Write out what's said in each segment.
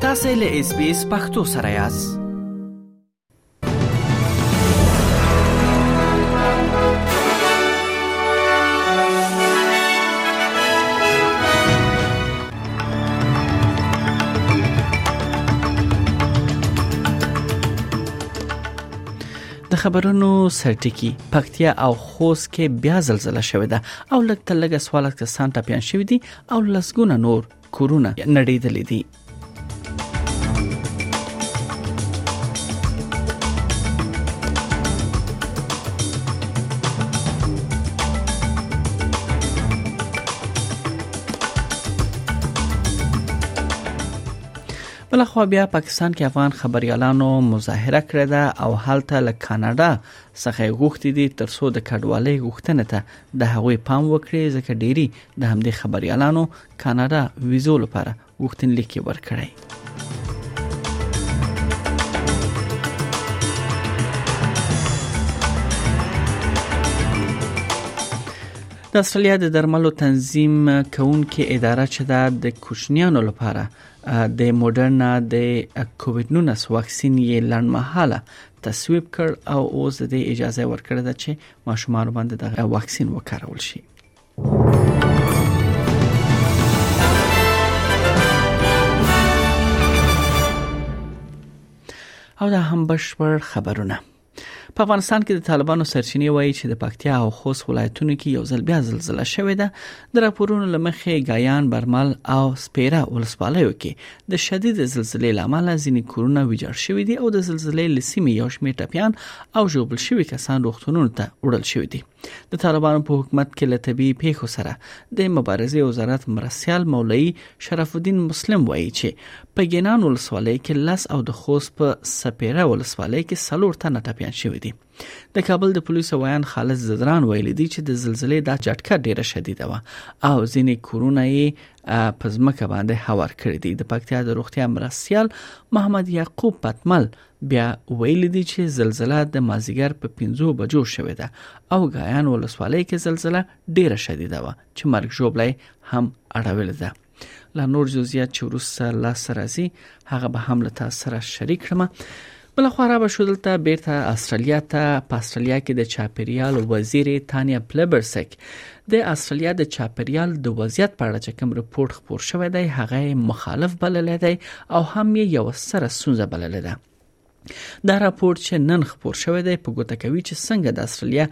تاسو له اس بي اس پختو سره یاست خبرونو سرټکی پکتیا او خوست کې بیا زلزلہ شوې ده او لږ تر لږه سوالت کسان ټپيان شوي دي او لسګونه نور کورونه نړیدلې دي بلخوا بیا پاکستان کې افغان خبريالانو مظاهره کړې ده او هلته له کاناډا څخه یې غوښتي دي تر څو د کډوالۍ غوښتنه ته د هغوی پام وکړي ځکه ډيري د همدې خبريالانو کاناډا ویزو لپاره غوښتنلیک ورکړی د استرالیا د درملو تنظیم کونکي اداره چې دا د کوچنیانو لپاره د موډرنا د کووډ 19 واکسین یې لړمحاله تصویب کړ او اوس د دې اجازه ورکړه ده چې ماشومان باندې د واکسین وکارول شي او دا هم بشپړ خبرونه په افغانستان کې د طالبانو سرچینې وایي چې د پکتیا او خوست ولایتونو کې یو ځل بیا زلزلہ شوې ده د راپورونو لمخې غیان برمل او سپیره ولسوالیو کې د شدید زلزلې لامل ځینې کورونه ویجاړ شوي دي او د زلزلې لسیمې یو شمېر ټپیان او ژوبل شوي کسان روغتونونو ته وړل شوي دي د طالبانو په حکومت کې له طبي پیښو سره د مبارزې وزارت مرستيال مولوي شرف الدین مسلم وایي چې په ګینان ولسوالۍ کې لس او د خوست په سپیره ولسوالۍ کې څلور تنه ټپیان شوي دي د کابل د پولیسو ویان خالد زدران ویلي دي چې د زلزلې دا جټکه ډیره شدیده وه او ځینې کورونه یې په ځمکه باندې هوار کړی دی د پکتیا د روغتیا مرستیال محمد یعقوب پتمل بیا ویل دي چې زلزلہ د مازیګر په 15 بجو شوې ده او غایان ولسوالۍ کې زلزلہ ډیره شدیده وه چې مرګ ژوبلې هم اړول ده لا نور جزئیات چې ورسره لا سرازي هغه به هم له تاسو سره شریک کړم بل خو را بشو دلته بیرته استرالیا ته په استرالیا کې د چاپیریال وزیر تانیا پلبرسک د استرالیا د چاپیریال د وضعیت په اړه چې کوم رپورت خبر شوی دی هغه مخالف بللی دی او هم یې یو سره سوزه بللی دی دا راپور چې نن خپور شوی دی په ګوته کوي چې څنګه د استرالیا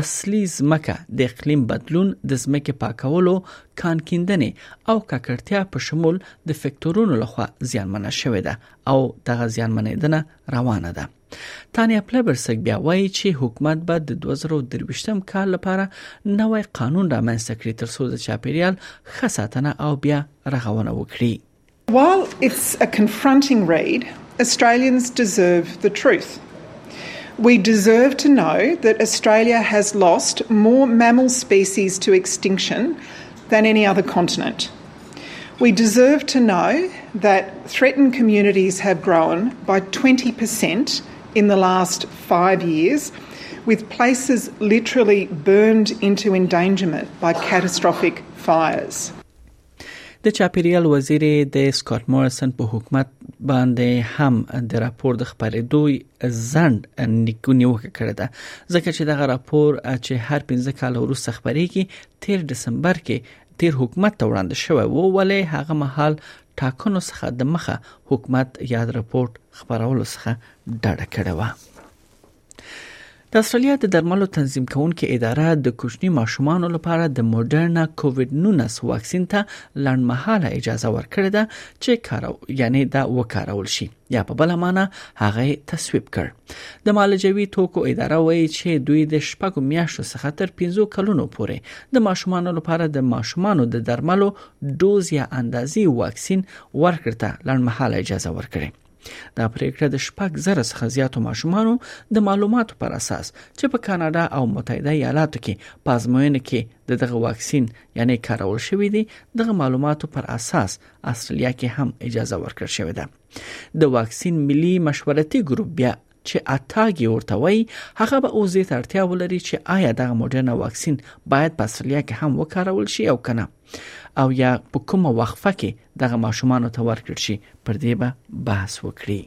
اصلي ځمکه د اقلیم بدلون د ځمکې پاکولو کان کیندنې او ککړتیا په شمول د فکتورونو لخوا زیانمنه شوې ده او دغه زیانمنېدنه روانه ده تانیا پلبرسک بیا وایي چې حکومت به د 2023م کال لپاره نوې قانون رامنځته کړي ترڅو د چاپیریال ښه ساتنه او بیا رغونه وکړي While it's a confronting read, Australians deserve the truth. We deserve to know that Australia has lost more mammal species to extinction than any other continent. We deserve to know that threatened communities have grown by 20% in the last five years, with places literally burned into endangerment by catastrophic fires. د چاپیریال وزیر د سکاټ مورسن په حکومت باندې هم د راپور د خبرېدو ځند نیکونیوکه کړې ده ځکه چې دغه راپور چې هر 15 کال وروسته خبرېږي 13 دسمبر کې تیر حکومت ته وړاندې شوی وو ولې هغه مهال ټاکنو څخه د مخه حکومت یاد رپورت خبرولو څخه ډډه کړې و د استرالیا د درملو تنظیم کوونکې اداره د کوچني ماشومانو لپاره د موډرنا کووډ 19 واکسین ته لړمحاله اجازه ورکړې ده چې کارو یعنی دا وکارول شي یا په بل معنی هغه تصویب کړ د مالجوي توکو اداره وایي چې دوی د شپږو میاشتو څخه تر 15 کلونو پورې د ماشومانو لپاره د ماشومانو د درملو دوز یا اندازې واکسین ورکړه لړمحاله اجازه ورکړي دا پریکړه د شپږ زره څخه زیاتو ماشومانو د معلوماتو پر اساس چې په کاناډا او متحده ایالاتو کې په ازموینه کې د دغه واکسین یعنی کارول شوې دي دغه معلوماتو پر اساس استرالیا کې هم اجازه ورکړ شوې ده د واکسین ملي مشورتي ګروپ بیا چې اتاګ یې ورته وایي هغه به اوس دې ته اړتیا ولري چې آیا دغه موډرنا واکسین باید په استرالیا کې هم وکارول شي او کنه او یا په کومه وقفه کې دغه ماشومان ته ورکړ شي پر دې به بحث وکړي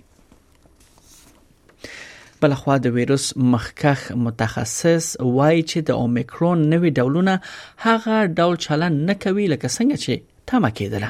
بلخوا د ویروس مخکخ متخصص وایي چې د اومیکرون نوې ډولونه هغه ډول چلن نه کوي لکه څنګه چې تمه کېدله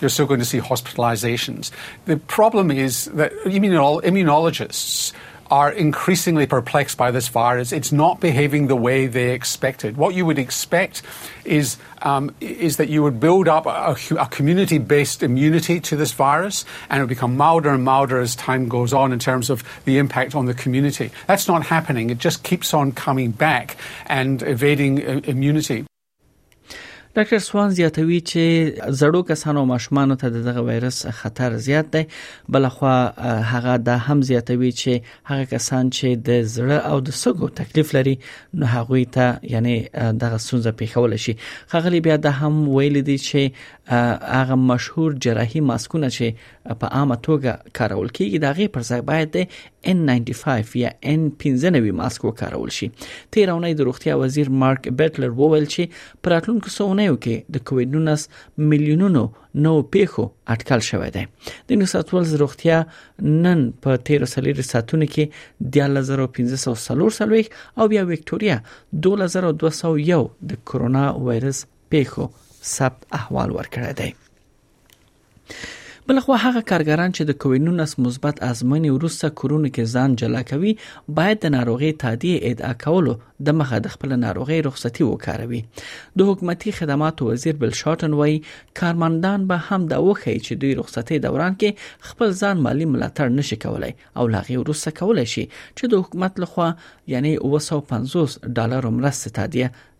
you're still going to see hospitalizations. The problem is that all immunologists are increasingly perplexed by this virus. It's not behaving the way they expected. What you would expect is um, is that you would build up a, a community based immunity to this virus, and it would become milder and milder as time goes on in terms of the impact on the community. That's not happening. It just keeps on coming back and evading uh, immunity. ډاکټر سوان زیاتوي چې زړو کسانو ماشومان ته دغه وایرس خطر زیات دی بلخوا هغه دا هم زیاتوي چې هغه کسان چې د زړه او د سګو تکلیف لري نو هغه ته یعنی دغه سونزه پیښول شي خغلی بیا دا هم ویل دي چې هغه مشهور جراحي ماسکونه چې په عامه توګه کارول کیږي دا غي پر ځای باید د N95 یا N95 ماسک وکارول شي تیر اونۍ د روغتیا وزیر مارک بیټلر وویل چې پر اتلونکو سونیو کې د کووید 19 میلیونونو نو پیښو اټکل شوې ده د نو ساتولز روغتیا نن په 13 سلیری ساتونه کې 10540 او بیا وکټوريا 2201 د کورونا وایرس پیښو ثبت احوال ورکړی دی بلخوا هغه کارګران چې د کووید 19 مثبت ازموینې وروسته کورونو کې ځان جلا کوي باید د ناروغي تادیه ادعا کولو د مخه د خپل ناروغي رخصتي وکاروي د حکومتي خدماتو وزیر بل شاټن وایي کارمندان به هم دا وخی چې دوی رخصتي دوران کې خپل ځان مالی ملاتړ نشي کولای او لاغي وروسته کولای شي چې د حکومت لخوا یعنی 250 ډالر مرسته تادیه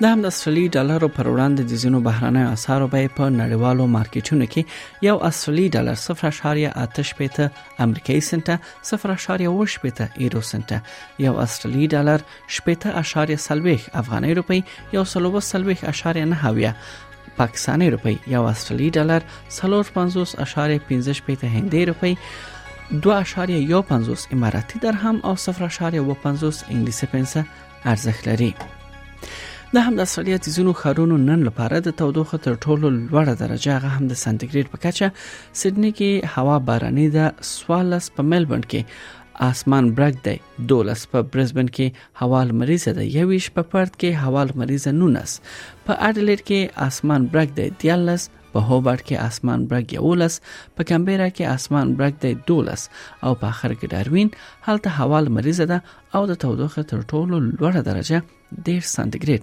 د هم د استرالی ډالرو پر وړاندې د زینو بهرنۍ اسعارو بیې په نړیوالو مارکیټونو کې یو استرالی ډالر 0.85 امریکایي سنت 0.8 یورو سنت یو استرالی ډالر 0.8 افغاني روپی یو سلوبه سلويخ اشاریه نه هویه پاکستاني روپۍ یو استرالی ډالر 350.15 هندۍ روپۍ 2.15 اماراتي درهم او 0.50 انګلیسي پنسه ارزښت لري د هم د استرالیا د ځینو خارونو نن لپاره د تودوخه تر ټولو لوړه درجه هغه هم د سانتیګریډ په کچه سیدنی کې هوا باراني ده سوالس په ملبورن کې آسمان برګ دی دولس په برزبن کې هوا لمریزه ده یویش په پرت کې هوا لمریزه 19 په اډلېټ کې اسمان برګ دی 13 په هوبرټ کې اسمان برګ 11 په کمبيرا کې اسمان برګ دی 12 او په اخر کې داروین هلته هوا لمریزه ده او د تودوخه تر ټولو لوړه درجه 10 سانتیګریډ